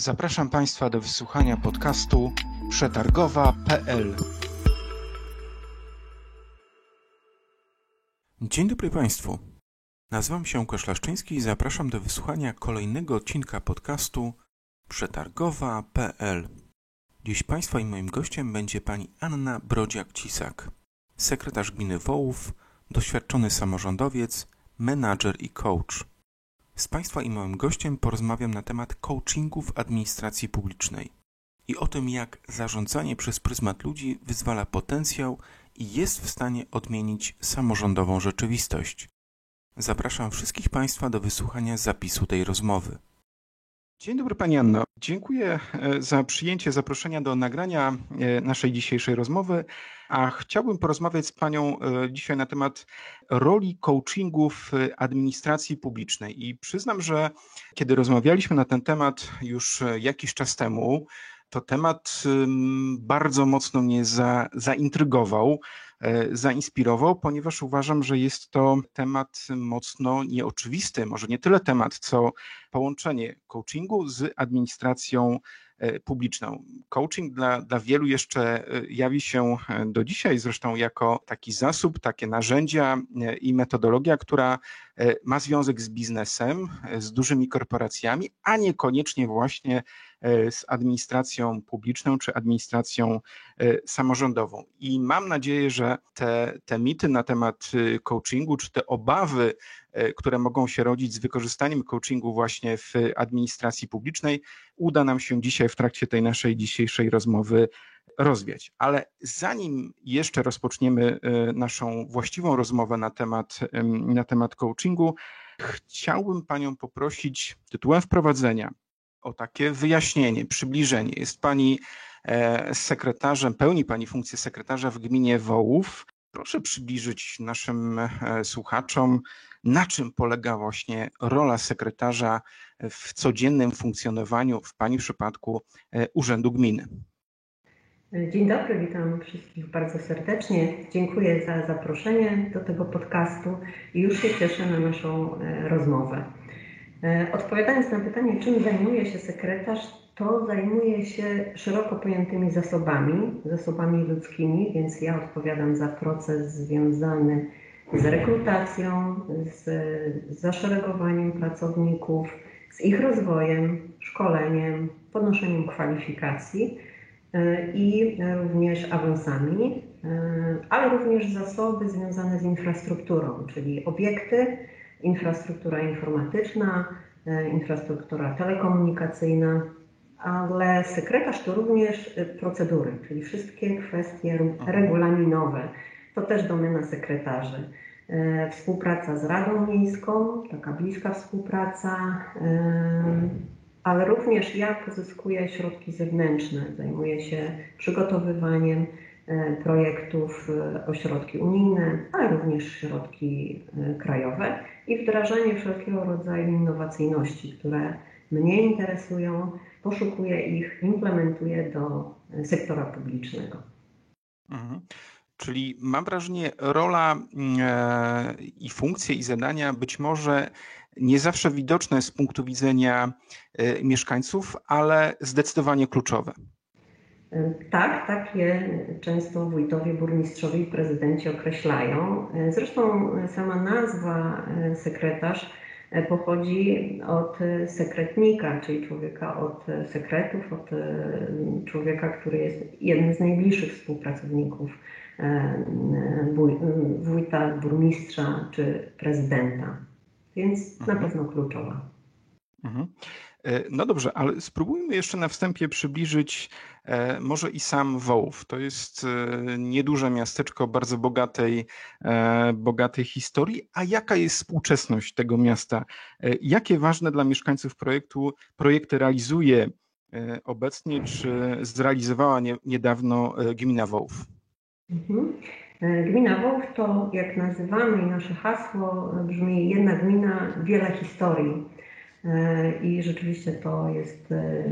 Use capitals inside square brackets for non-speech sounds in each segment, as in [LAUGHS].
Zapraszam Państwa do wysłuchania podcastu przetargowa.pl. Dzień dobry Państwu. Nazywam się Łukasz Laszczyński i zapraszam do wysłuchania kolejnego odcinka podcastu przetargowa.pl. Dziś Państwa i moim gościem będzie pani Anna Brodziak-Cisak, sekretarz gminy Wołów, doświadczony samorządowiec, menadżer i coach. Z Państwa i moim gościem porozmawiam na temat coachingu w administracji publicznej i o tym, jak zarządzanie przez pryzmat ludzi wyzwala potencjał i jest w stanie odmienić samorządową rzeczywistość. Zapraszam wszystkich Państwa do wysłuchania zapisu tej rozmowy. Dzień dobry Pani Anno. Dziękuję e, za przyjęcie zaproszenia do nagrania e, naszej dzisiejszej rozmowy, a chciałbym porozmawiać z Panią e, dzisiaj na temat roli coachingu w administracji publicznej. I przyznam, że kiedy rozmawialiśmy na ten temat już jakiś czas temu, to temat bardzo mocno mnie za, zaintrygował. E, zainspirował, ponieważ uważam, że jest to temat mocno nieoczywisty, może nie tyle temat, co połączenie coachingu z administracją e, publiczną. Coaching dla, dla wielu jeszcze e, jawi się do dzisiaj zresztą jako taki zasób, takie narzędzia i metodologia, która ma związek z biznesem, z dużymi korporacjami, a niekoniecznie właśnie z administracją publiczną czy administracją e, samorządową. I mam nadzieję, że te, te mity na temat e, coachingu, czy te obawy, które mogą się rodzić z wykorzystaniem coachingu właśnie w administracji publicznej, uda nam się dzisiaj w trakcie tej naszej dzisiejszej rozmowy rozwiać. Ale zanim jeszcze rozpoczniemy naszą właściwą rozmowę na temat, na temat coachingu, chciałbym Panią poprosić tytułem wprowadzenia o takie wyjaśnienie, przybliżenie. Jest Pani e, sekretarzem, pełni Pani funkcję sekretarza w gminie Wołów. Proszę przybliżyć naszym e, słuchaczom, na czym polega właśnie rola sekretarza w codziennym funkcjonowaniu, w Pani przypadku, e, Urzędu Gminy. Dzień dobry, witam wszystkich bardzo serdecznie. Dziękuję za zaproszenie do tego podcastu i już się cieszę na naszą rozmowę. E, odpowiadając na pytanie, czym zajmuje się sekretarz, to zajmuje się szeroko pojętymi zasobami, zasobami ludzkimi, więc ja odpowiadam za proces związany z rekrutacją, z zaszeregowaniem pracowników, z ich rozwojem, szkoleniem, podnoszeniem kwalifikacji e, i również awansami, e, ale również zasoby związane z infrastrukturą, czyli obiekty, infrastruktura informatyczna, e, infrastruktura telekomunikacyjna, ale sekretarz to również e, procedury, czyli wszystkie kwestie regulaminowe. To też domena sekretarzy. E, współpraca z Radą Miejską, taka bliska współpraca, ale również ja pozyskuję środki zewnętrzne, zajmuję się przygotowywaniem projektów o środki unijne, ale również środki krajowe i wdrażanie wszelkiego rodzaju innowacyjności, które mnie interesują, poszukuję ich, implementuję do sektora publicznego. Mhm. Czyli mam wrażenie, rola e, i funkcje i zadania być może nie zawsze widoczne z punktu widzenia e, mieszkańców, ale zdecydowanie kluczowe. Tak, tak je często wójtowie, burmistrzowie i prezydenci określają. Zresztą sama nazwa e, sekretarz e, pochodzi od sekretnika, czyli człowieka od sekretów, od e, człowieka, który jest jednym z najbliższych współpracowników wójta, burmistrza czy prezydenta. Więc na mhm. pewno kluczowa. Mhm. E, no dobrze, ale spróbujmy jeszcze na wstępie przybliżyć e, może i sam Wołów. To jest e, nieduże miasteczko bardzo bogatej, bogatej historii. A jaka jest współczesność tego miasta? Jakie ważne dla mieszkańców projektu projekty realizuje obecnie, czy zrealizowała nie, niedawno gmina Wołów? Mhm. Gmina Wołów to, jak nazywamy nasze hasło brzmi jedna gmina, wiele historii. E, I rzeczywiście to jest e,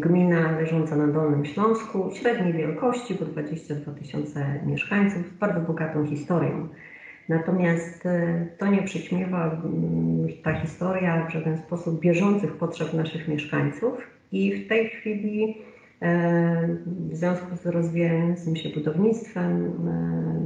gmina leżąca na Dolnym Śląsku, średniej wielkości, bo 22 tysiące mieszkańców, z bardzo bogatą historią. Natomiast e, to nie przyćmiewa ta historia w żaden sposób bieżących potrzeb naszych mieszkańców I w tej chwili w związku z rozwijającym się budownictwem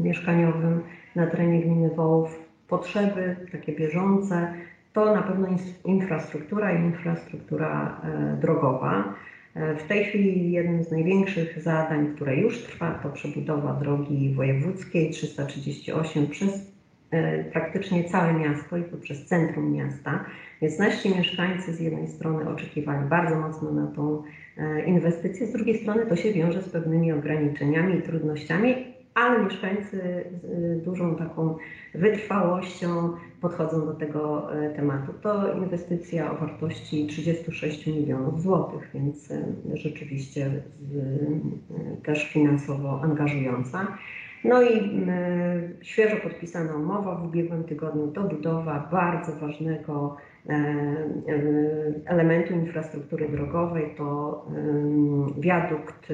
mieszkaniowym na terenie gminy Wołów potrzeby takie bieżące to na pewno infrastruktura i infrastruktura drogowa. W tej chwili jednym z największych zadań, które już trwa, to przebudowa drogi wojewódzkiej 338 przez e, praktycznie całe miasto i to przez centrum miasta. Więc nasi mieszkańcy z jednej strony oczekiwali bardzo mocno na tą e, inwestycję, z drugiej strony to się wiąże z pewnymi ograniczeniami i trudnościami, ale mieszkańcy z dużą taką wytrwałością podchodzą do tego e, tematu. To inwestycja o wartości 36 milionów złotych, więc e, rzeczywiście też finansowo angażująca. No i świeżo podpisana umowa w ubiegłym tygodniu to budowa bardzo ważnego elementu infrastruktury drogowej, to wiadukt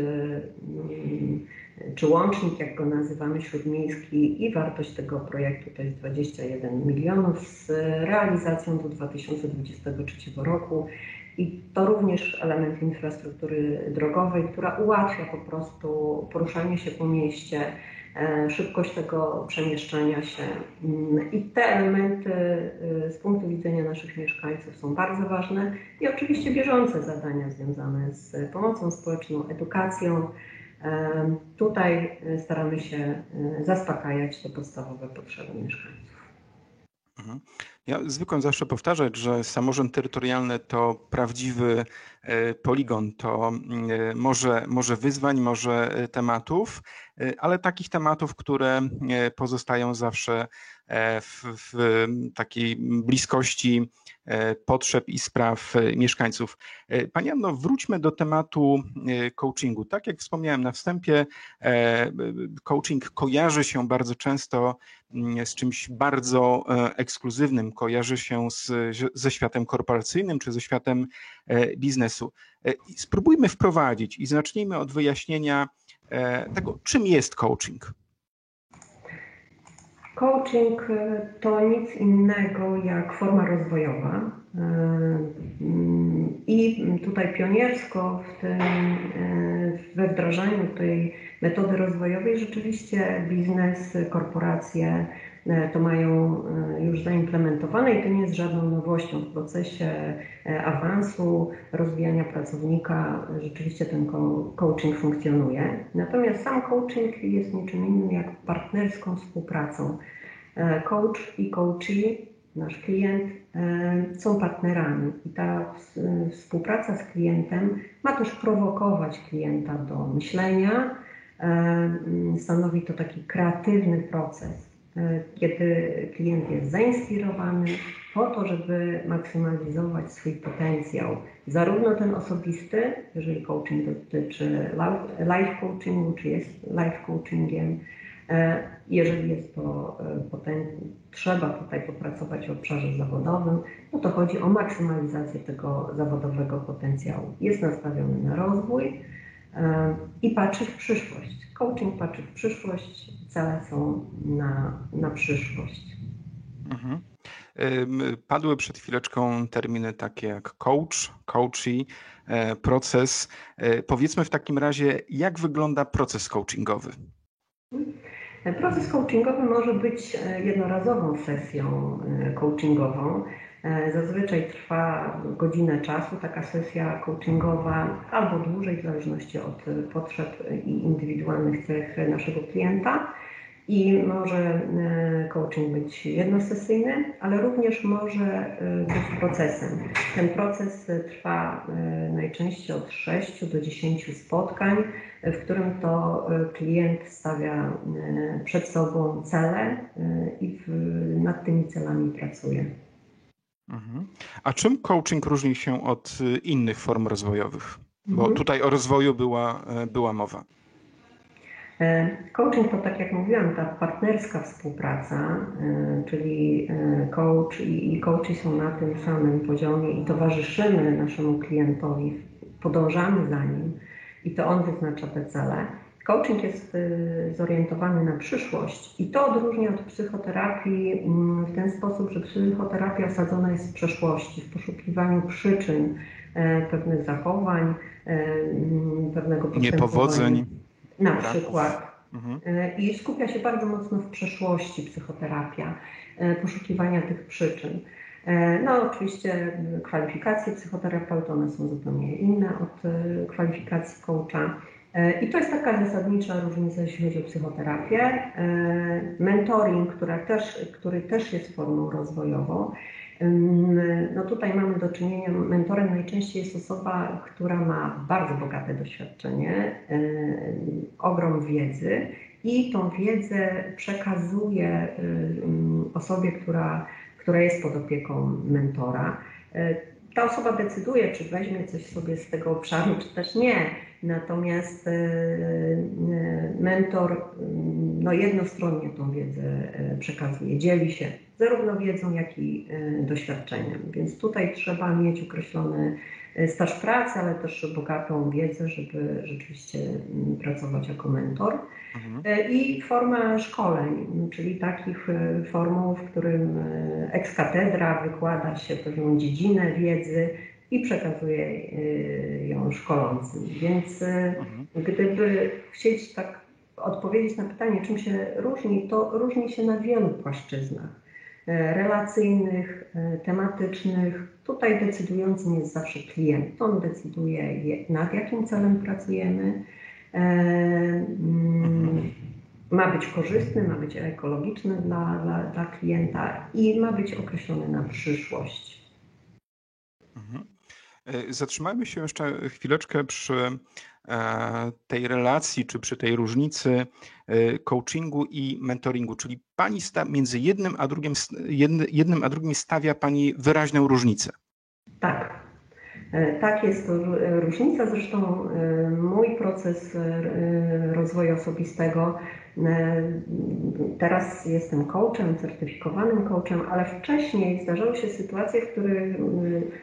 czy łącznik, jak go nazywamy, śródmiejski i wartość tego projektu to jest 21 milionów z realizacją do 2023 roku. I to również element infrastruktury drogowej, która ułatwia po prostu poruszanie się po mieście, e, szybkość tego przemieszczania się. Mm, I te elementy e, z punktu widzenia naszych mieszkańców są bardzo ważne i oczywiście bieżące zadania związane z pomocą społeczną, edukacją, Tutaj e, staramy się e, zaspokajać te podstawowe potrzeby mieszkańców. Mhm. Ja zwykłem zawsze powtarzać, że samorząd terytorialny to prawdziwy e, poligon, to może, może wyzwań, może tematów, ale takich tematów, które pozostają zawsze w, w takiej bliskości E, potrzeb i spraw e, mieszkańców. E, Pani Anno, wróćmy do tematu coachingu. Tak jak wspomniałem na wstępie, coaching kojarzy się bardzo często mm, z czymś bardzo ekskluzywnym, kojarzy się z, ze światem korporacyjnym czy ze światem biznesu. Spróbujmy wprowadzić i zacznijmy od wyjaśnienia tego, czym jest coaching. Coaching e, to nic innego jak forma rozwojowa. E, I tutaj pioniersko w tym, e, we wdrażaniu tej metody rozwojowej rzeczywiście biznes, korporacje to mają już zaimplementowane i to nie jest żadną nowością w procesie awansu, rozwijania pracownika. Rzeczywiście ten coaching funkcjonuje. Natomiast sam coaching jest niczym innym jak partnerską współpracą E, coach i coachee, nasz klient, e, są partnerami i ta współpraca z klientem ma też prowokować klienta do myślenia. E, stanowi to taki kreatywny proces, kiedy klient jest zainspirowany po to, żeby maksymalizować swój potencjał, zarówno ten osobisty, jeżeli coaching dotyczy life coachingu, czy jest life coachingiem, E, jeżeli jest to e, potem, trzeba tutaj popracować w obszarze zawodowym, no to chodzi o maksymalizację tego zawodowego potencjału. Jest nastawiony na rozwój e, i patrzy w przyszłość. Coaching patrzy w przyszłość, cele są na, na przyszłość. Mhm. Padły przed chwileczką terminy takie jak coach, coachy, proces. Powiedzmy w takim razie, jak wygląda proces coachingowy? Proces coachingowy może być e, jednorazową sesją e, coachingową. E, zazwyczaj trwa godzinę czasu taka sesja coachingowa albo dłużej, w zależności od potrzeb i indywidualnych cech naszego klienta. I może coaching być jednosesyjny, ale również może być procesem. Ten proces trwa najczęściej od 6 do 10 spotkań w którym to e, klient stawia e, przed sobą cele e, i nad tymi celami pracuje. A czym coaching różni się od innych form rozwojowych? Bo mhm. tutaj o rozwoju była, była mowa. Coaching to, tak jak mówiłam, ta partnerska współpraca, czyli coach i coachy są na tym samym poziomie i towarzyszymy naszemu klientowi, podążamy za nim i to on wyznacza te cele. Coaching jest y, zorientowany na przyszłość i to odróżnia od psychoterapii mm, w ten sposób, że psychoterapia osadzona jest w przeszłości, w poszukiwaniu przyczyn pewnych zachowań, pewnego Niepowodzeń. Na przykład. Mhm. I skupia się bardzo mocno w przeszłości psychoterapia, poszukiwania tych przyczyn. No oczywiście kwalifikacje psychoterapeuty, one są zupełnie inne od kwalifikacji coacha. I to jest taka zasadnicza różnica, jeśli chodzi o psychoterapię. Mentoring, która też, który też jest formą rozwojową. No tutaj mamy do czynienia, mentorem najczęściej jest osoba, która ma bardzo bogate doświadczenie, ogrom wiedzy i tą wiedzę przekazuje osobie, która, która jest pod opieką mentora ta osoba decyduje, czy weźmie coś sobie z tego obszaru, czy też nie. Natomiast e, e, mentor mm, no, jednostronnie tą wiedzę e, przekazuje, dzieli się zarówno wiedzą, jak i doświadczeniem. Więc tutaj trzeba mieć określony staż pracy, ale też bogatą wiedzę, żeby rzeczywiście mm, pracować jako mentor. Mhm. I forma szkoleń, czyli takich formą, w którym ex katedra wykłada się pewną dziedzinę wiedzy, i przekazuje y, ją szkolącym. Więc y, mhm. gdyby chcieć tak odpowiedzieć na pytanie, czym się różni, to różni się na wielu płaszczyznach e, relacyjnych, tematycznych. Tutaj decydującym jest zawsze klient. On decyduje, nad jakim celem pracujemy. Mm, ma być korzystny, ma być ekologiczny dla, dla, dla klienta i ma być określony na przyszłość. E, zatrzymajmy się jeszcze chwileczkę przy e, tej relacji, czy przy tej różnicy e, coachingu i mentoringu, czyli pani sta, między jednym a drugim, jednym a drugim stawia pani wyraźną różnicę. Tak. Tak, jest to różnica. Zresztą mój proces rozwoju osobistego E, teraz jestem coachem, certyfikowanym coachem, ale wcześniej zdarzały się sytuacje, w których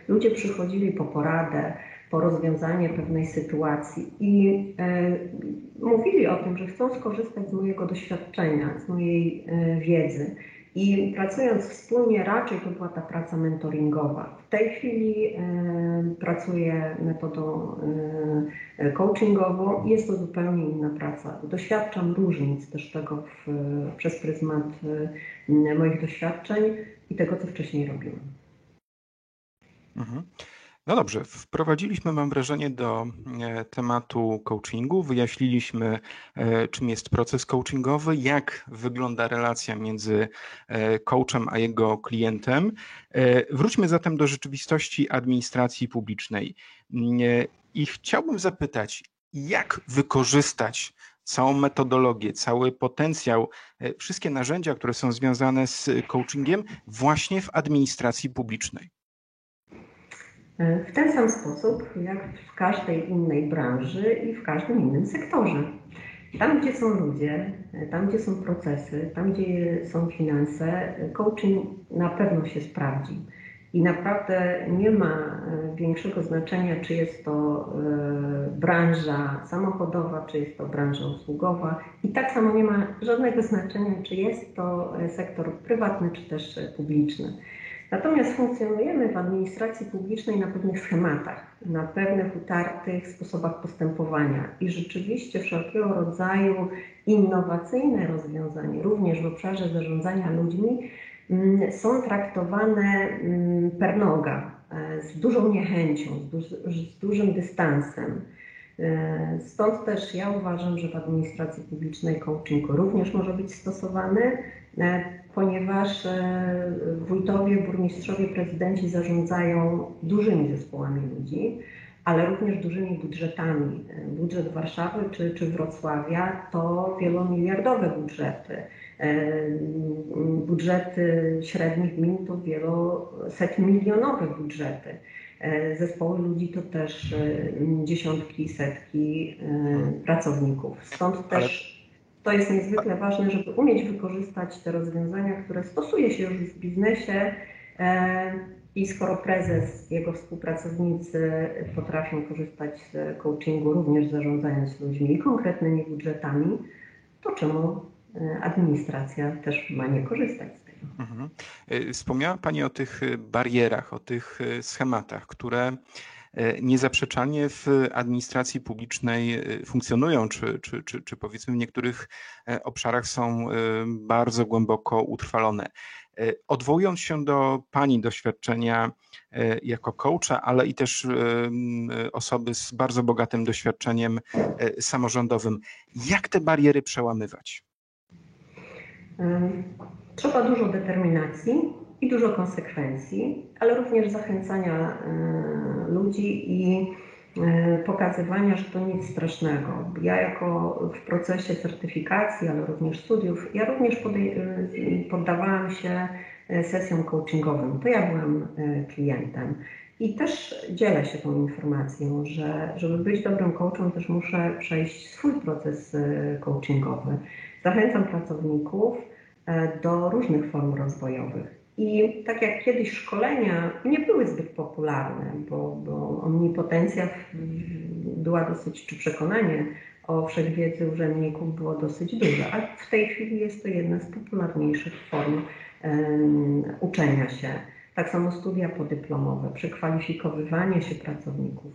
ludzie przychodzili po poradę, po rozwiązanie pewnej sytuacji i e, mówili o tym, że chcą skorzystać z mojego doświadczenia, z mojej e, wiedzy. I pracując wspólnie, raczej to była ta praca mentoringowa. W tej chwili e, pracuję metodą e, coachingową i jest to zupełnie inna praca. Doświadczam różnic też tego w, przez pryzmat e, moich doświadczeń i tego, co wcześniej robiłam. Mhm. No dobrze, wprowadziliśmy, mam wrażenie, do e, tematu coachingu, wyjaśniliśmy, e, czym jest proces coachingowy, jak wygląda relacja między e, coachem a jego klientem. Wróćmy zatem do rzeczywistości administracji publicznej. I chciałbym zapytać, jak wykorzystać całą metodologię, cały potencjał, wszystkie narzędzia, które są związane z coachingiem właśnie w administracji publicznej? W ten sam sposób jak w każdej innej branży i w każdym innym sektorze. Tam, gdzie są ludzie, tam, gdzie są procesy, tam, gdzie są finanse, coaching na pewno się sprawdzi. I naprawdę nie ma e, większego znaczenia, czy jest to e, branża samochodowa, czy jest to branża usługowa. I tak samo nie ma żadnego znaczenia, czy jest to e, sektor prywatny, czy też publiczny. Natomiast funkcjonujemy w administracji publicznej na pewnych schematach, na pewnych utartych sposobach postępowania i rzeczywiście wszelkiego rodzaju innowacyjne rozwiązania, również w obszarze zarządzania ludźmi, mm, są traktowane mm, per noga, e, z dużą niechęcią, z, dużym dystansem. E, stąd też ja uważam, że w administracji publicznej coaching również może być stosowany, e, ponieważ e, wójtowie, burmistrzowie, prezydenci zarządzają dużymi zespołami ludzi, ale również dużymi budżetami. Budżet Warszawy czy, czy Wrocławia to wielomiliardowe budżety. Budżety średnich gmin to wielosetmilionowe budżety. E, zespoły ludzi to też e, dziesiątki, setki e, pracowników. Stąd też to jest niezwykle ważne, żeby umieć wykorzystać te rozwiązania, które stosuje się już w biznesie. I skoro prezes, jego współpracownicy potrafią korzystać z coachingu, również zarządzając ludźmi i konkretnymi budżetami, to czemu administracja też ma nie korzystać z Mhm. Y, wspomniała Pani o tych barierach, o tych schematach, które niezaprzeczalnie w administracji publicznej funkcjonują, czy, czy, czy, czy powiedzmy w niektórych obszarach są bardzo głęboko utrwalone. Odwołując się do Pani doświadczenia jako coacha, ale i też osoby z bardzo bogatym doświadczeniem samorządowym, jak te bariery przełamywać? Trzeba dużo determinacji i dużo konsekwencji, ale również zachęcania e, ludzi i e, pokazywania, że to nic strasznego. Ja jako w procesie certyfikacji, ale również studiów, ja również e, poddawałam się sesjom coachingowym. To ja byłam klientem. I też dzielę się tą informacją, że żeby być dobrym coachem, też muszę przejść swój proces coachingowy. Zachęcam pracowników do różnych form rozwojowych. I tak jak kiedyś szkolenia nie były zbyt popularne, bo, bo omnipotencja była dosyć, czy przekonanie o wszechwiedzy urzędników było dosyć duże, a w tej chwili jest to jedna z popularniejszych form um, uczenia się. Tak samo studia podyplomowe, przekwalifikowywanie się pracowników.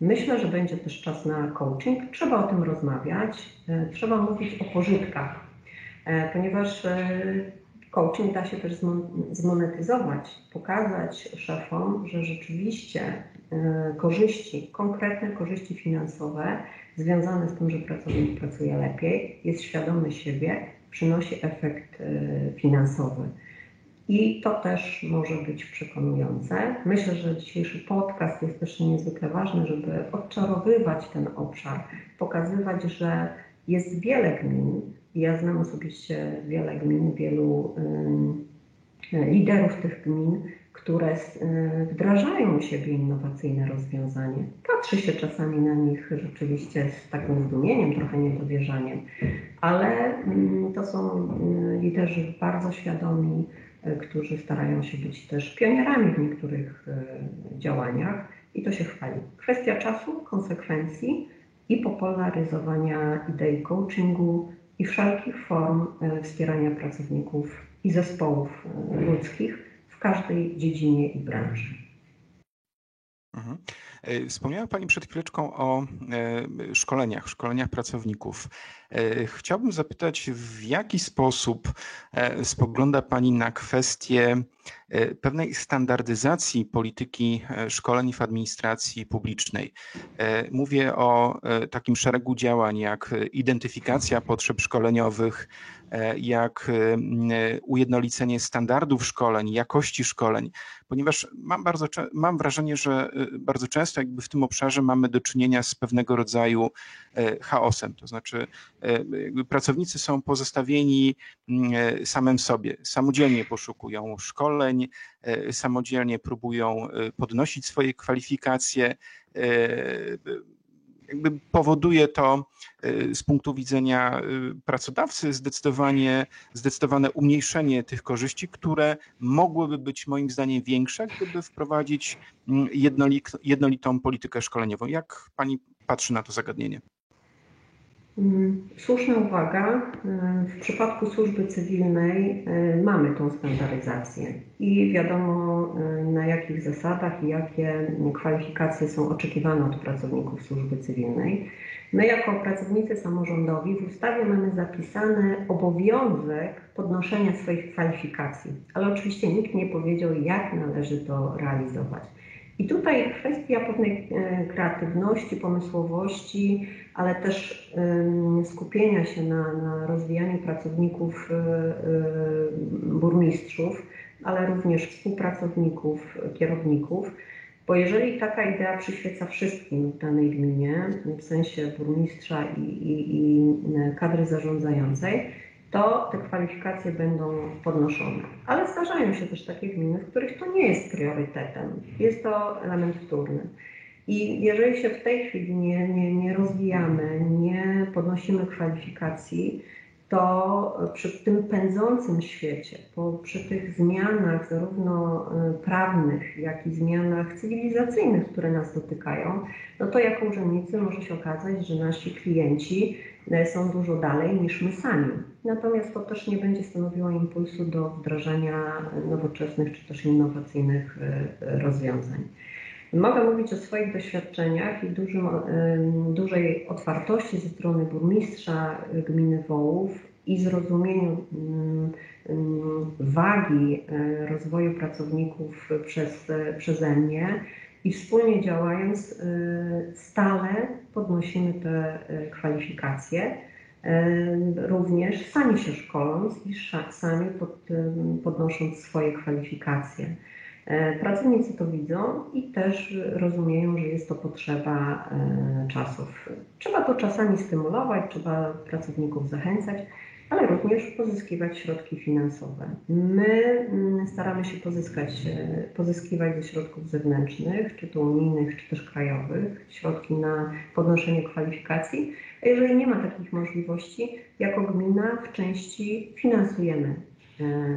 Myślę, że będzie też czas na coaching. Trzeba o tym rozmawiać, e, trzeba mówić o pożytkach, e, ponieważ e, coaching da się też zmonetyzować, pokazać szefom, że rzeczywiście e, korzyści, konkretne korzyści finansowe związane z tym, że pracownik pracuje lepiej, jest świadomy siebie, przynosi efekt e, finansowy. I to też może być przekonujące. Myślę, że dzisiejszy podcast jest też niezwykle ważny, żeby odczarowywać ten obszar, pokazywać, że jest wiele gmin, ja znam osobiście wiele gmin, wielu liderów tych gmin, które wdrażają u siebie innowacyjne rozwiązanie. Patrzy się czasami na nich rzeczywiście z takim zdumieniem, trochę niedowierzaniem, ale to są liderzy bardzo świadomi, e, którzy starają się być też pionierami w niektórych e, działaniach i to się chwali. Kwestia czasu, konsekwencji i popularyzowania idei coachingu, i wszelkich form e, wspierania pracowników i zespołów e, ludzkich w każdej dziedzinie i branży. Mhm. E, wspomniała Pani przed chwileczką o szkoleniach, szkoleniach pracowników. Chciałbym zapytać, w jaki sposób spogląda Pani na kwestię pewnej standardyzacji polityki szkoleń w administracji publicznej. Mówię o takim szeregu działań jak identyfikacja potrzeb szkoleniowych, E, jak e, ujednolicenie standardów szkoleń, jakości szkoleń, ponieważ mam, bardzo, mam wrażenie, że e, bardzo często jakby w tym obszarze mamy do czynienia z pewnego rodzaju chaosem, to znaczy pracownicy są pozostawieni samym sobie, samodzielnie poszukują szkoleń, samodzielnie próbują podnosić swoje kwalifikacje, jakby powoduje to y, z punktu widzenia y, pracodawcy zdecydowanie, zdecydowane umniejszenie tych korzyści, które mogłyby być moim zdaniem większe, gdyby wprowadzić mm, jednolitą politykę szkoleniową. Jak pani patrzy na to zagadnienie? Mm, słuszna uwaga. Y, w przypadku służby cywilnej y, mamy tą standaryzację i wiadomo y, na jakich zasadach i jakie kwalifikacje są oczekiwane od pracowników służby cywilnej. My jako pracownicy samorządowi w ustawie mamy zapisany obowiązek podnoszenia swoich kwalifikacji, ale oczywiście nikt nie powiedział, jak należy to realizować. I tutaj kwestia pewnej e, kreatywności, pomysłowości, ale też skupienia się na, na rozwijaniu pracowników e, e, burmistrzów, ale również współpracowników, kierowników. Bo jeżeli taka idea przyświeca wszystkim w danej gminie, w sensie burmistrza i, i, i kadry zarządzającej, to te kwalifikacje będą podnoszone. Ale zdarzają się też takie gminy, w których to nie jest priorytetem. Jest to element wtórny. I jeżeli się w tej chwili nie, nie, nie rozwijamy, nie podnosimy kwalifikacji, to przy tym pędzącym świecie, po, przy tych zmianach zarówno e, prawnych, jak i zmianach cywilizacyjnych, które nas dotykają, no to jako urzędnicy może się okazać, że nasi klienci e, są dużo dalej niż my sami. Natomiast to też nie będzie stanowiło impulsu do wdrażania nowoczesnych czy też innowacyjnych e, rozwiązań. Mogę mówić o swoich doświadczeniach i dużym, dużej otwartości ze strony burmistrza gminy Wołów i zrozumieniu mm, mm, wagi e, rozwoju pracowników przez, przeze mnie i wspólnie działając e, stale podnosimy te kwalifikacje. Również sami się szkoląc i sami pod, podnosząc swoje kwalifikacje. E, pracownicy to widzą i też rozumieją, że jest to potrzeba e, czasów. Trzeba to czasami stymulować, trzeba pracowników zachęcać, ale również pozyskiwać środki finansowe. My mm, staramy się pozyskać, e, pozyskiwać ze środków zewnętrznych, czy to unijnych, czy też krajowych, środki na podnoszenie kwalifikacji. A jeżeli nie ma takich możliwości, jako gmina w części finansujemy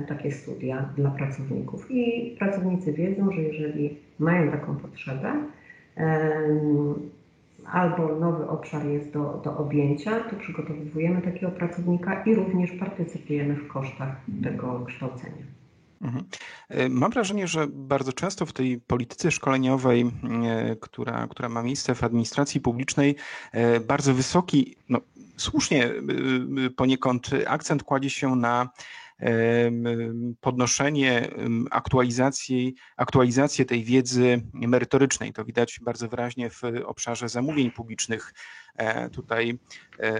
takie studia dla pracowników. I pracownicy wiedzą, że jeżeli mają taką potrzebę, albo nowy obszar jest do, do objęcia, to przygotowujemy takiego pracownika i również partycypujemy w kosztach tego kształcenia. Mhm. E, mam wrażenie, że bardzo często w tej polityce szkoleniowej, e, która, która ma miejsce w administracji publicznej, bardzo wysoki, no, słusznie poniekąd akcent kładzie się na podnoszenie aktualizacji, aktualizację tej wiedzy merytorycznej. To widać bardzo wyraźnie w obszarze zamówień publicznych. E, tutaj e,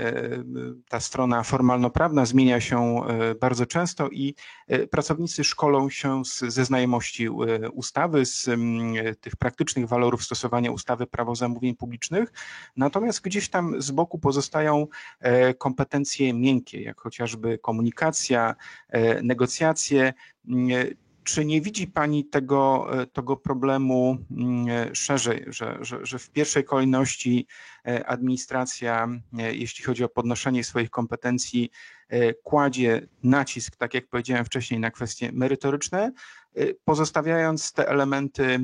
ta strona formalno-prawna zmienia się e, bardzo często i pracownicy szkolą się z, ze znajomości ustawy, z tych praktycznych walorów stosowania ustawy prawo zamówień publicznych. Natomiast gdzieś tam z boku pozostają kompetencje miękkie, jak chociażby komunikacja, negocjacje czy nie widzi Pani tego, e, tego problemu mm, szerzej, że, że, że w pierwszej kolejności e, administracja, e, jeśli chodzi o podnoszenie swoich kompetencji, kładzie nacisk, tak jak powiedziałem wcześniej, na kwestie merytoryczne, pozostawiając te elementy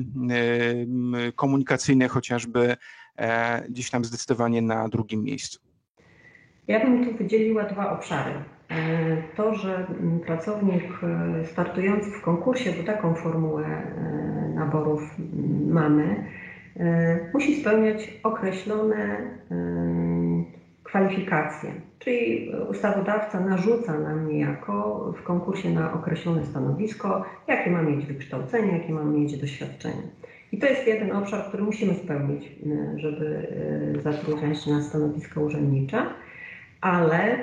komunikacyjne chociażby gdzieś tam zdecydowanie na drugim miejscu? Ja bym tu wydzieliła dwa obszary. E, to, że pracownik e, startujący w konkursie, bo taką formułę e, naborów mamy, musi spełniać określone kwalifikacje. Czyli ustawodawca narzuca nam niejako w konkursie na określone stanowisko, jakie ma mieć wykształcenie, jakie ma mieć doświadczenie. I to jest jeden obszar, który musimy spełnić, żeby zatrudniać na stanowisko urzędnicze ale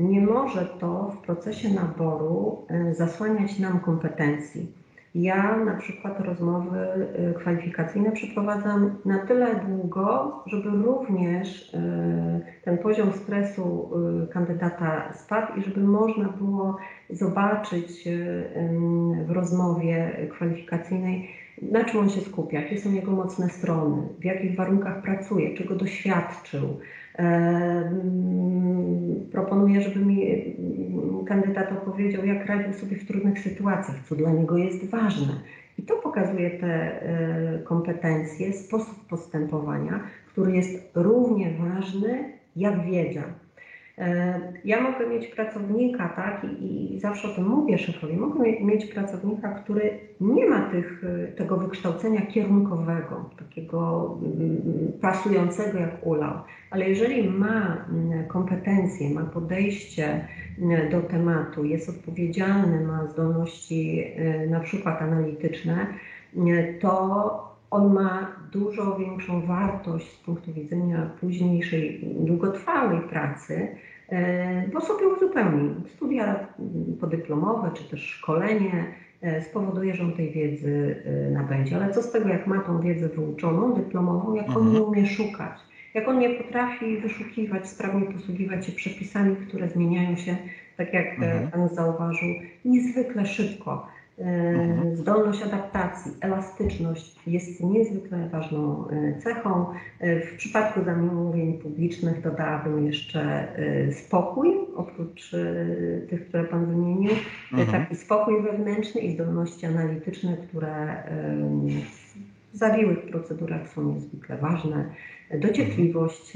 nie może to w procesie naboru y, zasłaniać nam kompetencji. Ja na przykład rozmowy y, kwalifikacyjne przeprowadzam na tyle długo, żeby również y, ten poziom stresu kandydata spadł i żeby można było zobaczyć w rozmowie kwalifikacyjnej, na czym on się skupia, jakie są jego mocne strony, w jakich warunkach pracuje, czego doświadczył, Proponuję, żeby mi kandydat opowiedział, jak radził sobie w trudnych sytuacjach, co dla niego jest ważne. I to pokazuje te e, kompetencje, sposób postępowania, który jest równie ważny jak wiedza. E, ja mogę mieć pracownika, tak, i, i, zawsze o tym mówię szefowi, mogę mieć pracownika, który nie ma tych, e, tego wykształcenia kierunkowego, takiego mm, pasującego jak ulał, ale jeżeli ma mm, kompetencje, ma podejście mm, do tematu, jest odpowiedzialny, ma zdolności e, na przykład analityczne, to on ma dużo większą wartość z punktu widzenia późniejszej, długotrwałej pracy, e, bo sobie uzupełni. Studia podyplomowe czy też szkolenie e, spowoduje, że on tej wiedzy e, nabędzie. Ale co z tego, jak ma tą wiedzę wyuczoną, dyplomową, jak on nie mhm. umie szukać? Jak on nie potrafi wyszukiwać, sprawnie posługiwać się przepisami, które zmieniają się, tak jak mhm. Pan zauważył, niezwykle szybko. Mhm. Zdolność adaptacji, elastyczność jest niezwykle ważną e, cechą. E, w przypadku zamówień publicznych dodałabym jeszcze e, spokój, oprócz tych, które Pan wymienił, mhm. taki spokój wewnętrzny i zdolności analityczne, które w zawiłych procedurach są niezwykle ważne. Dociekliwość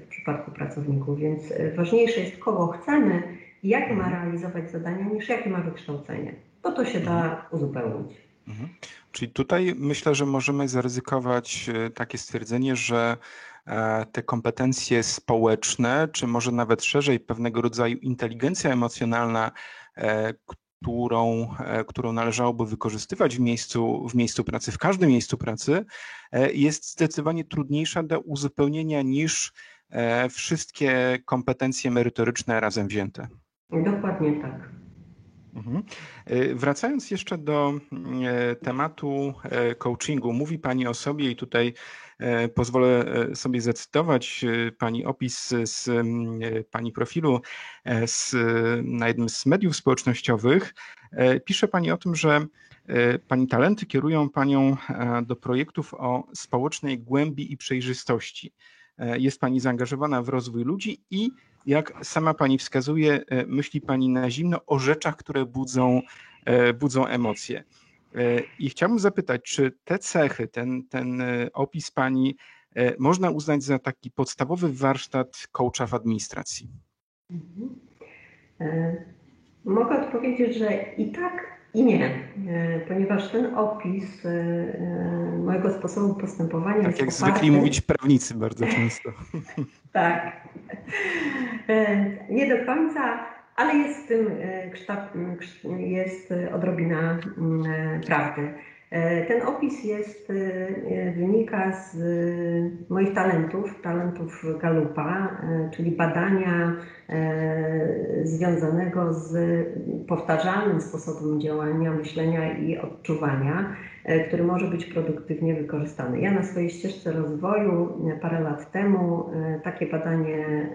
w przypadku pracowników, więc ważniejsze jest, kogo chcemy i jakie ma mhm. realizować zadania, niż jakie ma wykształcenie bo to się da uzupełnić. Mhm. Czyli tutaj myślę, że możemy zaryzykować e, takie stwierdzenie, że e, te kompetencje społeczne, czy może nawet szerzej pewnego rodzaju inteligencja emocjonalna, e, którą, którą należałoby wykorzystywać w miejscu, w miejscu pracy, w każdym miejscu pracy, jest zdecydowanie trudniejsza do uzupełnienia niż wszystkie kompetencje merytoryczne razem wzięte. Dokładnie tak. Mhm. E, wracając jeszcze do e, tematu e, coachingu, mówi Pani o sobie i tutaj pozwolę sobie zacytować Pani opis z Pani profilu z, na jednym z mediów społecznościowych. Pisze Pani o tym, że Pani talenty kierują Panią do projektów o społecznej głębi i przejrzystości. Jest Pani zaangażowana w rozwój ludzi i jak sama pani wskazuje, e, myśli pani na zimno o rzeczach, które budzą, e, budzą emocje. E, I chciałbym zapytać, czy te cechy, ten, ten opis pani można uznać za taki podstawowy warsztat coacha w administracji? Mhm. Mogę odpowiedzieć, że i tak, i nie, e, ponieważ ten opis e, e, mojego sposobu postępowania tak jest jak oparty... zwykli mówić prawnicy bardzo często. [LAUGHS] tak. Nie do końca, ale jest w tym jest odrobina prawdy. Ten opis jest, wynika z moich talentów, talentów Galupa, czyli badania związanego z powtarzalnym sposobem działania, myślenia i odczuwania, który może być produktywnie wykorzystany. Ja na swojej ścieżce rozwoju parę lat temu takie badanie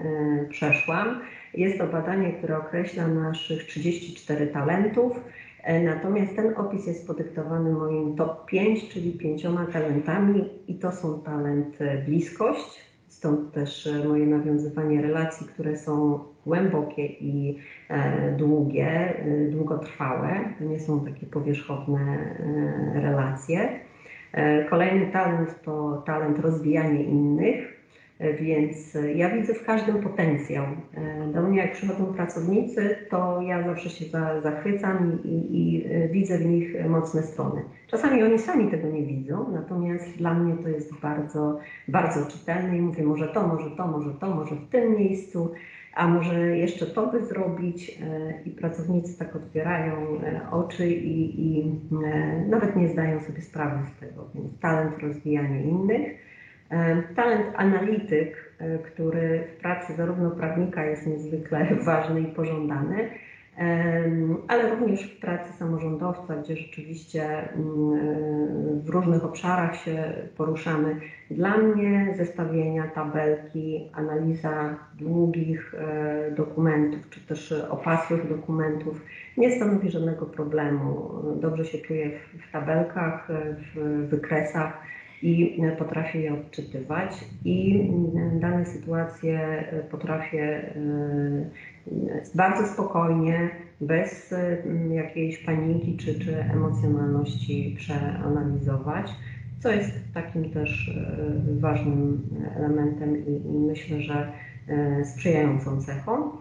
przeszłam. Jest to badanie, które określa naszych 34 talentów E, natomiast ten opis jest podyktowany moim top 5, czyli pięcioma talentami i to są talent e, bliskość, stąd też e, moje nawiązywanie relacji, które są głębokie i długie, długotrwałe. To nie są takie powierzchowne relacje. Kolejny talent to talent rozwijania innych. Więc ja widzę w każdym potencjał. Do mnie jak przychodzą pracownicy, to ja zawsze się zachwycam i, i, widzę w nich mocne strony. Czasami oni sami tego nie widzą, natomiast dla mnie to jest bardzo, bardzo czytelne i mówię, może to, może to, może to, może w tym miejscu, a może jeszcze to by zrobić i pracownicy tak otwierają oczy i, i nawet nie zdają sobie sprawy z tego, więc talent rozwijania innych E, talent analityk, e, który w pracy zarówno prawnika jest niezwykle [LAUGHS] ważny i pożądany, e, ale również w pracy samorządowca, gdzie rzeczywiście mm, w różnych obszarach się poruszamy. Dla mnie zestawienia, tabelki, analiza długich dokumentów, czy też opasłych dokumentów nie stanowi żadnego problemu. Dobrze się czuję w tabelkach, w wykresach i potrafię je odczytywać i dane sytuacje potrafię e, bardzo spokojnie, bez e, jakiejś paniki czy, czy emocjonalności przeanalizować, co jest takim też e, ważnym elementem i, i myślę, że sprzyjającą cechą.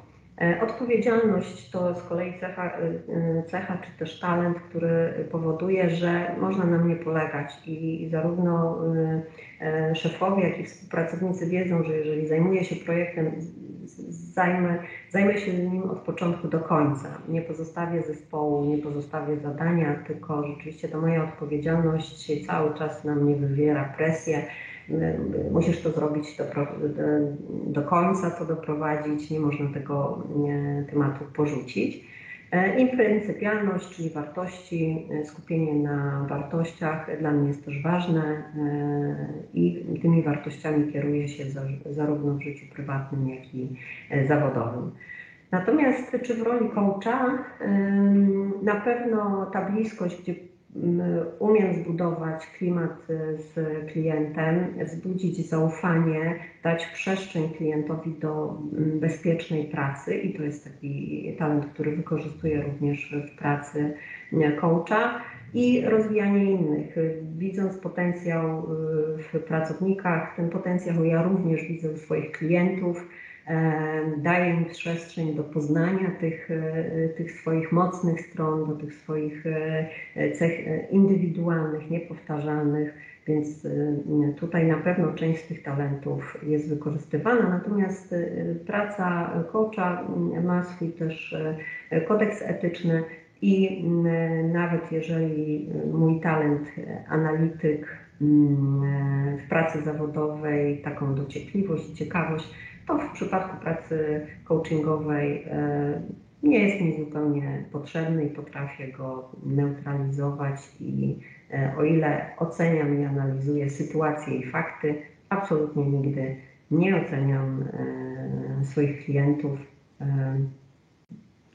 E, odpowiedzialność to z kolei cecha, e, e, cecha czy też talent, który powoduje, że można na mnie polegać i zarówno szefowie, jak i współpracownicy wiedzą, że jeżeli zajmuję się projektem, zajmę, zajmę się nim od początku do końca. Nie pozostawię zespołu, nie pozostawię zadania, tylko rzeczywiście to moja odpowiedzialność cały czas na mnie wywiera presję musisz to zrobić do, do, końca, to doprowadzić, nie można tego tematu porzucić. E, I pryncypialność, czyli wartości, e, skupienie na wartościach dla mnie jest też ważne e, i tymi wartościami kieruję się zarówno w życiu prywatnym, jak i zawodowym. Natomiast czy w roli coacha na pewno ta bliskość, gdzie umiem zbudować klimat y, z klientem, wzbudzić zaufanie, dać przestrzeń klientowi do bezpiecznej pracy i to jest taki talent, który wykorzystuję również w pracy coacha i rozwijanie innych. Widząc potencjał y, w pracownikach, ten potencjał ja również widzę u swoich klientów daje im przestrzeń do poznania tych, tych swoich mocnych stron, do tych swoich cech indywidualnych, niepowtarzalnych, więc tutaj na pewno część z tych talentów jest wykorzystywana, natomiast praca coacha ma swój też kodeks etyczny, i mm, nawet jeżeli mój talent analityk mm, w pracy zawodowej, taką dociekliwość ciekawość, to w przypadku pracy coachingowej e, nie jest mi zupełnie potrzebny i potrafię go neutralizować i e, o ile oceniam i analizuję sytuacje i fakty, absolutnie nigdy nie oceniam e, swoich klientów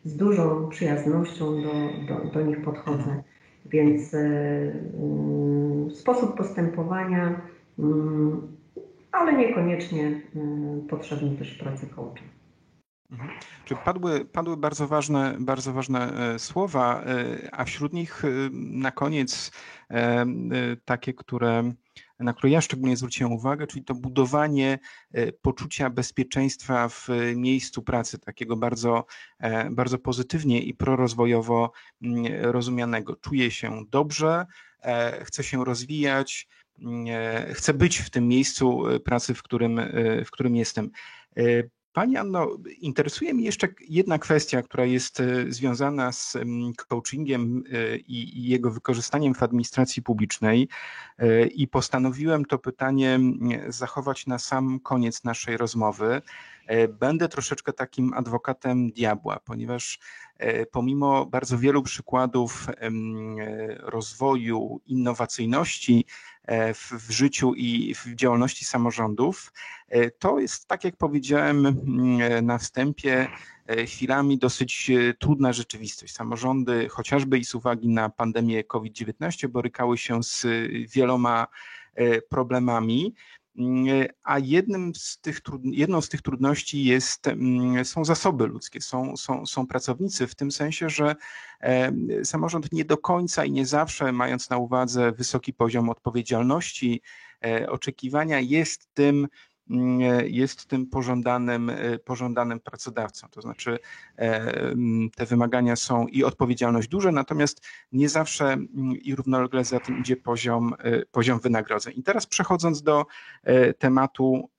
z dużą przyjaznością do, do, do nich podchodzę. Więc y, sposób postępowania, y, ale niekoniecznie y, potrzebny też pracy coacha. Mhm. Czy padły, padły bardzo ważne, bardzo ważne słowa, a wśród nich na koniec takie, które na które ja szczególnie zwróciłem uwagę, czyli to budowanie e, poczucia bezpieczeństwa w miejscu pracy, takiego bardzo, e, bardzo pozytywnie i prorozwojowo mm, rozumianego. Czuję się dobrze, e, chcę się rozwijać, mm, chcę być w tym miejscu pracy, w którym, w którym jestem. Pani Anno, interesuje mnie jeszcze jedna kwestia, która jest e, związana z coachingiem e, i jego wykorzystaniem w administracji publicznej e, i postanowiłem to pytanie zachować na sam koniec naszej rozmowy. Będę troszeczkę takim adwokatem diabła, ponieważ pomimo bardzo wielu przykładów rozwoju, innowacyjności, E, w, życiu i w działalności samorządów. E, to jest, tak jak powiedziałem e, na wstępie, chwilami dosyć trudna rzeczywistość. Samorządy, chociażby i z uwagi na pandemię COVID-19, borykały się z wieloma problemami. Mm, a jednym z tych, jedną z tych trudności jest, mm, są zasoby ludzkie, są, są, są pracownicy, w tym sensie, że samorząd nie do końca i nie zawsze, mając na uwadze wysoki poziom odpowiedzialności, e, oczekiwania, jest tym, jest tym pożądanym, e, pożądanym pracodawcą. To znaczy e, mm, te wymagania są i odpowiedzialność duże, natomiast nie zawsze mm, i równolegle za tym idzie poziom, e, poziom wynagrodzeń. I teraz przechodząc do tematu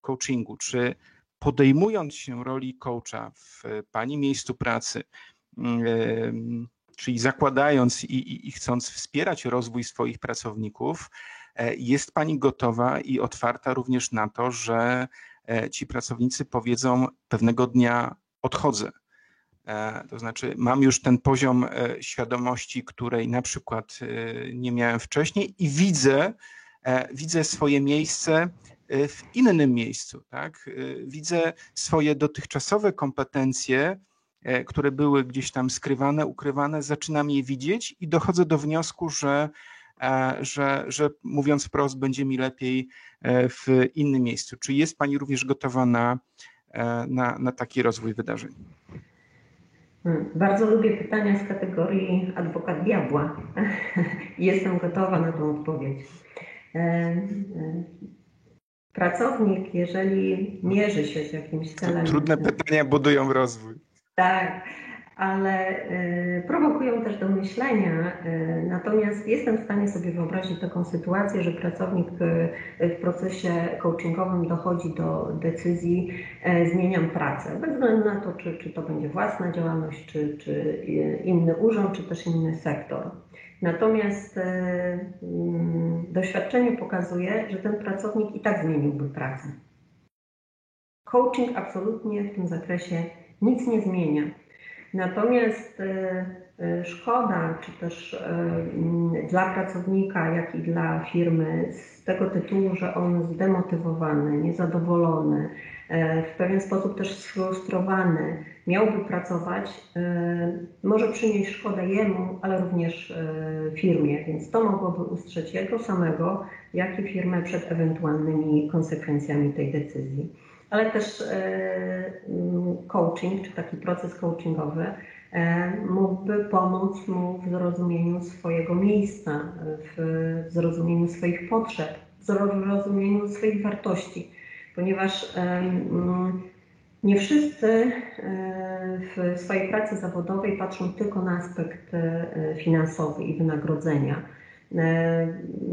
coachingu, czy podejmując się roli coacha w Pani miejscu pracy, czyli zakładając i, i, i chcąc wspierać rozwój swoich pracowników, E, jest Pani gotowa i otwarta również na to, że e, ci pracownicy powiedzą pewnego dnia odchodzę. E, to znaczy, mam już ten poziom świadomości, której na przykład nie miałem wcześniej, i widzę, widzę swoje miejsce w innym miejscu. Tak? Widzę swoje dotychczasowe kompetencje, które były gdzieś tam skrywane, ukrywane, zaczynam je widzieć i dochodzę do wniosku, że E, że, że mówiąc wprost, będzie mi lepiej e, w innym miejscu. Czy jest Pani również gotowa na, e, na, na taki rozwój wydarzeń? Hmm, bardzo lubię pytania z kategorii adwokat diabła. [LAUGHS] Jestem gotowa na tą odpowiedź. Pracownik, jeżeli mierzy się z jakimś celem. Trudne pytania budują rozwój. Tak ale y, prowokują też do myślenia. Y, natomiast jestem w stanie sobie wyobrazić taką sytuację, że pracownik y, w procesie coachingowym dochodzi do decyzji zmieniam pracę, bez względu na to, czy, czy to będzie własna działalność, czy, czy inny urząd, czy też inny sektor. Natomiast mm, doświadczenie pokazuje, że ten pracownik i tak zmieniłby pracę. Coaching absolutnie w tym zakresie nic nie zmienia. Natomiast e, e, szkoda, czy też e, dla pracownika, jak i dla firmy, z tego tytułu, że on zdemotywowany, niezadowolony, w pewien sposób też sfrustrowany, miałby pracować, może przynieść szkodę jemu, ale również firmie, więc to mogłoby ustrzec jego samego, jak i firmę przed ewentualnymi konsekwencjami tej decyzji ale też e, mm, coaching, czy taki proces coachingowy e, mógłby pomóc mu w zrozumieniu swojego miejsca, w zrozumieniu swoich potrzeb, w zrozumieniu swoich wartości, ponieważ mm, Nie wszyscy w swojej pracy zawodowej patrzą tylko na aspekt finansowy i wynagrodzenia. E,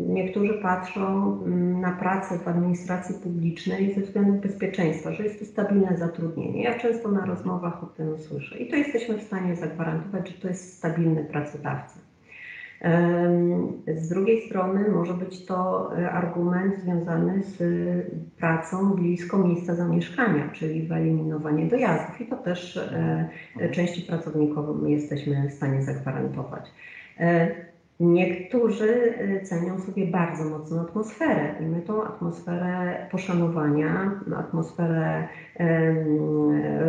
niektórzy patrzą mm, na pracę w administracji publicznej ze względu bezpieczeństwa, że jest to stabilne zatrudnienie. Ja często na rozmowach o tym słyszę i to jesteśmy w stanie zagwarantować, że to jest stabilny pracodawca. Z drugiej strony może być to e, argument związany z pracą blisko miejsca zamieszkania, czyli wyeliminowanie dojazdów i to też e, części pracownikom jesteśmy w stanie zagwarantować. Niektórzy y, cenią sobie bardzo mocno atmosferę i my tą atmosferę poszanowania, atmosferę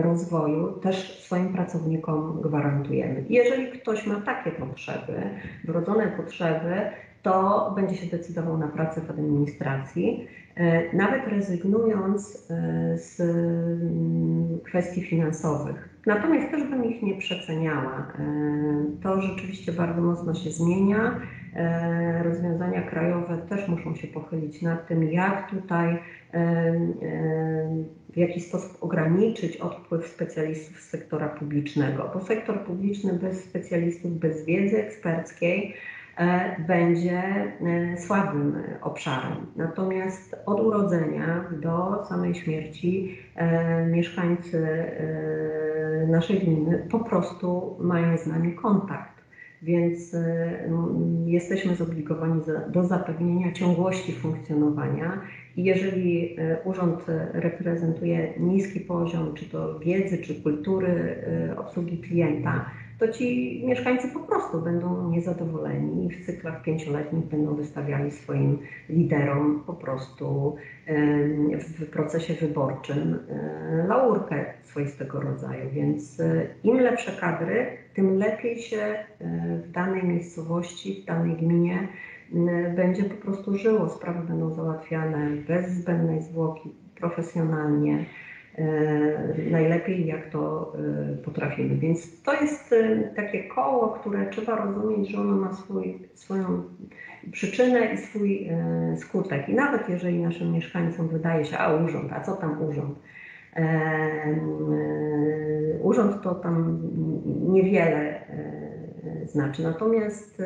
rozwoju też swoim pracownikom gwarantujemy. Jeżeli ktoś ma takie potrzeby, wrodzone potrzeby, to będzie się decydował na pracę w administracji, e, nawet rezygnując e, z mm, kwestii finansowych. Natomiast też bym ich nie przeceniała. E, to rzeczywiście bardzo mocno się zmienia. Rozwiązania krajowe też muszą się pochylić nad tym, jak tutaj w jaki sposób ograniczyć odpływ specjalistów z sektora publicznego, bo sektor publiczny bez specjalistów, bez wiedzy eksperckiej, E, będzie e, słabym obszarem. Natomiast od urodzenia do samej śmierci e, mieszkańcy naszej gminy po prostu mają z nami kontakt. Więc jesteśmy zobligowani do zapewnienia ciągłości funkcjonowania i jeżeli urząd reprezentuje niski poziom, czy to wiedzy, czy kultury obsługi klienta, to ci mieszkańcy po prostu będą niezadowoleni i w cyklach pięcioletnich będą wystawiali swoim liderom po prostu w procesie wyborczym e, laurkę swoistego rodzaju. Więc e, im lepsze kadry, tym lepiej się e, w danej miejscowości, w danej gminie będzie po prostu żyło. Sprawy będą załatwiane bez zbędnej zwłoki, profesjonalnie. E, najlepiej, jak to e, potrafimy. Więc to jest e, takie koło, które trzeba rozumieć, że ono ma swój, swoją przyczynę i swój skutek. I nawet jeżeli naszym mieszkańcom wydaje się, a urząd, a co tam urząd? Urząd to tam niewiele znaczy. Natomiast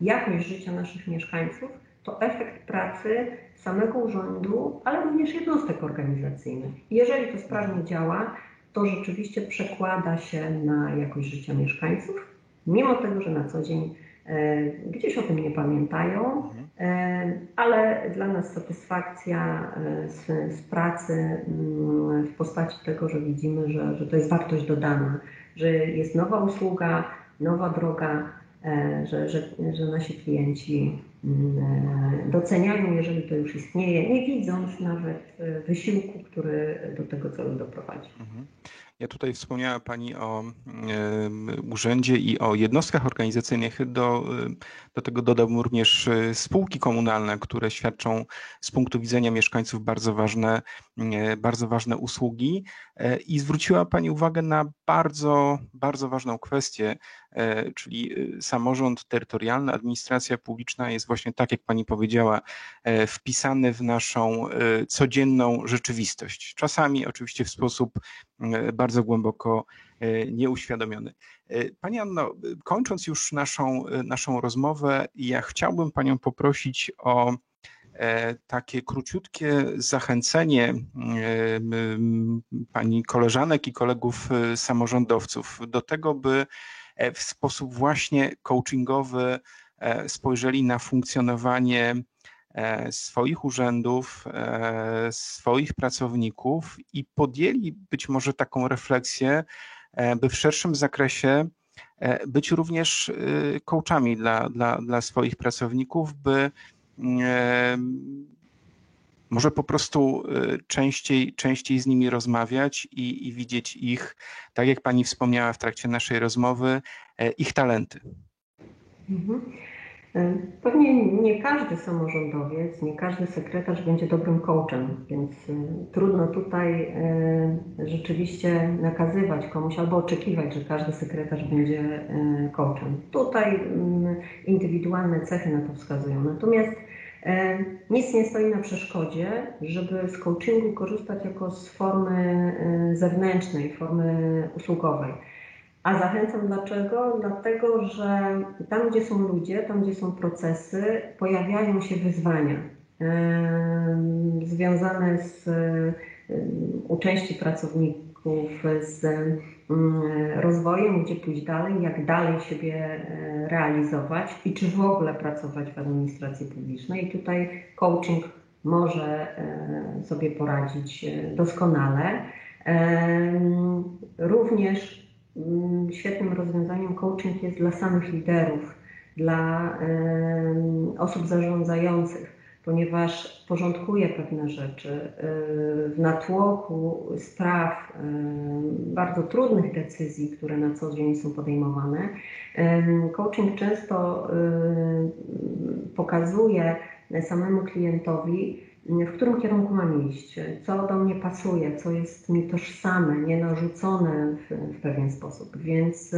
jakość życia naszych mieszkańców to efekt pracy samego urzędu, ale również jednostek organizacyjnych. Jeżeli to sprawnie działa, to rzeczywiście przekłada się na jakość życia mieszkańców, mimo tego, że na co dzień e, gdzieś o tym nie pamiętają, e, ale dla nas satysfakcja e, z, z pracy mm, w postaci tego, że widzimy, że, że to jest wartość dodana, że jest nowa usługa, nowa droga, E, że, że, że nasi klienci doceniają, jeżeli to już istnieje, nie widząc nawet e, wysiłku, który do tego celu doprowadzi. Mhm. Ja tutaj wspomniała Pani o urzędzie i o jednostkach organizacyjnych. Do, do tego dodałbym również spółki komunalne, które świadczą z punktu widzenia mieszkańców bardzo ważne, bardzo ważne usługi. I zwróciła Pani uwagę na bardzo, bardzo ważną kwestię, E, czyli y, samorząd terytorialny, administracja publiczna jest właśnie tak, jak pani powiedziała, e, wpisany w naszą e, codzienną rzeczywistość. Czasami oczywiście w sposób bardzo głęboko nieuświadomiony. Pani Anno, kończąc już naszą, naszą rozmowę, ja chciałbym Panią poprosić o takie króciutkie zachęcenie Pani koleżanek i kolegów samorządowców do tego, by E, w sposób właśnie coachingowy e, spojrzeli na funkcjonowanie e, swoich urzędów, swoich pracowników i podjęli być może taką refleksję, by w szerszym zakresie być również coachami dla, dla, dla swoich pracowników, by może po prostu y, częściej, częściej z nimi rozmawiać i, i widzieć ich, tak jak Pani wspomniała w trakcie naszej rozmowy, e, ich talenty. Mhm. E, pewnie nie każdy samorządowiec, nie każdy sekretarz będzie dobrym coachem, więc e, trudno tutaj rzeczywiście nakazywać komuś albo oczekiwać, że każdy sekretarz będzie coachem. Tutaj mm, indywidualne cechy na to wskazują. Natomiast Nic nie stoi na przeszkodzie, żeby z coachingu korzystać jako z formy zewnętrznej, formy usługowej. A zachęcam dlaczego? Dlatego, że tam, gdzie są ludzie, tam, gdzie są procesy, pojawiają się wyzwania związane z u części pracowników z rozwojem, gdzie pójść dalej, jak dalej siebie e, realizować i czy w ogóle pracować w administracji publicznej. I tutaj coaching może e, sobie poradzić e, doskonale. Również Mm, świetnym rozwiązaniem coaching jest dla samych liderów, dla osób zarządzających, ponieważ porządkuje pewne rzeczy y, w natłoku spraw, bardzo trudnych decyzji, które na co dzień są podejmowane. Coaching często y, pokazuje samemu klientowi, w którym kierunku mam iść, co do mnie pasuje, co jest mi tożsame, nie narzucone w, w pewien sposób. Więc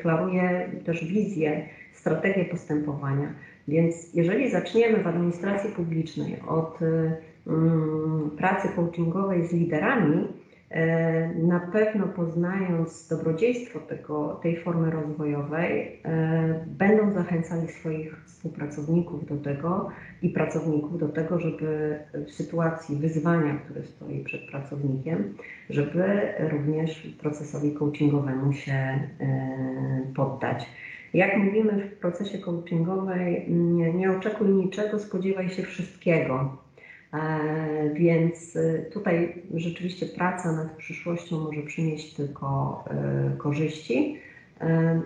klaruję też wizję, strategię postępowania. Więc jeżeli zaczniemy w administracji publicznej od mm, pracy coachingowej z liderami, E, na pewno poznając dobrodziejstwo tego, tej formy rozwojowej, e, będą zachęcali swoich współpracowników do tego i pracowników do tego, żeby w sytuacji wyzwania, które stoi przed pracownikiem, żeby również procesowi coachingowemu się e, poddać. Jak mówimy w procesie coachingowej, nie, nie oczekuj niczego, spodziewaj się wszystkiego. E, więc e, tutaj rzeczywiście praca nad przyszłością może przynieść tylko e, korzyści.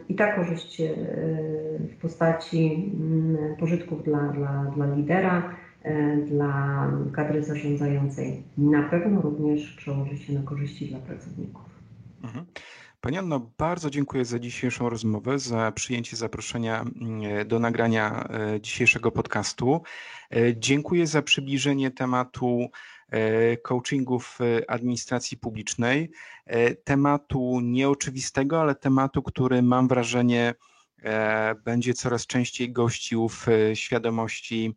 I ta korzyść w postaci mm, pożytków dla, dla, dla lidera, dla kadry zarządzającej na pewno również przełoży się na korzyści dla pracowników. Mhm. Pani Anno, bardzo dziękuję za dzisiejszą rozmowę, za przyjęcie zaproszenia mm, do nagrania e, dzisiejszego podcastu. E, dziękuję za przybliżenie tematu e, coachingu w administracji publicznej, tematu nieoczywistego, ale tematu, który mam wrażenie będzie coraz częściej gościł w świadomości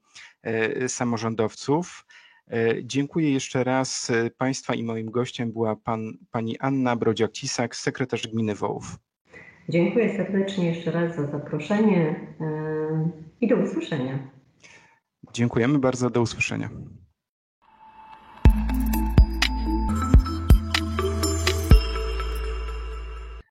samorządowców. E, dziękuję jeszcze raz e, Państwa i moim gościem była pan, pani Anna Brodziak-Cisak, sekretarz gminy Wołów. Dziękuję serdecznie jeszcze raz za zaproszenie e, i do usłyszenia. Dziękujemy bardzo, do usłyszenia.